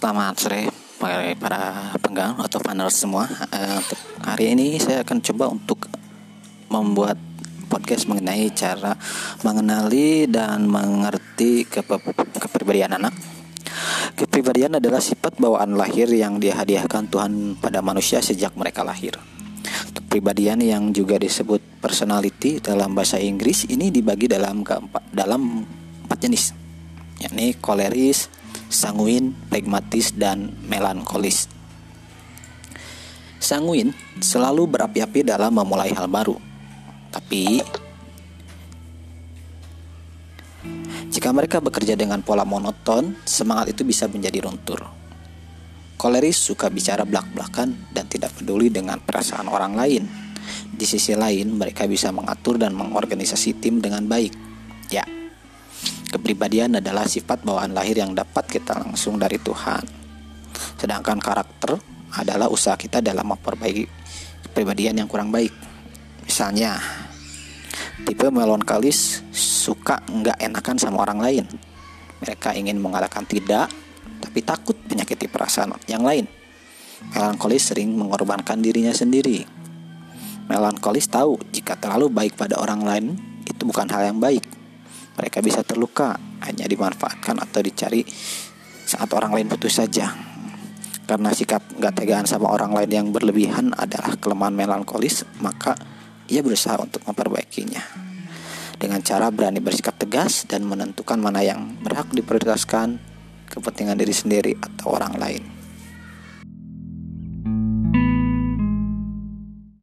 selamat sore para penggang atau panel semua. Uh, hari ini saya akan coba untuk membuat podcast mengenai cara mengenali dan mengerti kepe kepribadian anak. Kepribadian adalah sifat bawaan lahir yang dihadiahkan Tuhan pada manusia sejak mereka lahir. Kepribadian yang juga disebut personality dalam bahasa Inggris ini dibagi dalam keempat dalam empat jenis, yakni koleris, sanguin, pragmatis, dan melankolis. Sanguin selalu berapi-api dalam memulai hal baru. Tapi jika mereka bekerja dengan pola monoton, semangat itu bisa menjadi runtuh. Koleris suka bicara belak-belakan dan tidak peduli dengan perasaan orang lain. Di sisi lain, mereka bisa mengatur dan mengorganisasi tim dengan baik. Ya, Kepribadian adalah sifat bawaan lahir yang dapat kita langsung dari Tuhan. Sedangkan karakter adalah usaha kita dalam memperbaiki kepribadian yang kurang baik. Misalnya, tipe melankolis suka nggak enakan sama orang lain. Mereka ingin mengatakan tidak, tapi takut menyakiti perasaan yang lain. Melankolis sering mengorbankan dirinya sendiri. Melankolis tahu jika terlalu baik pada orang lain itu bukan hal yang baik mereka bisa terluka hanya dimanfaatkan atau dicari saat orang lain putus saja. Karena sikap gak tegaan sama orang lain yang berlebihan adalah kelemahan melankolis, maka ia berusaha untuk memperbaikinya. Dengan cara berani bersikap tegas dan menentukan mana yang berhak diprioritaskan kepentingan diri sendiri atau orang lain.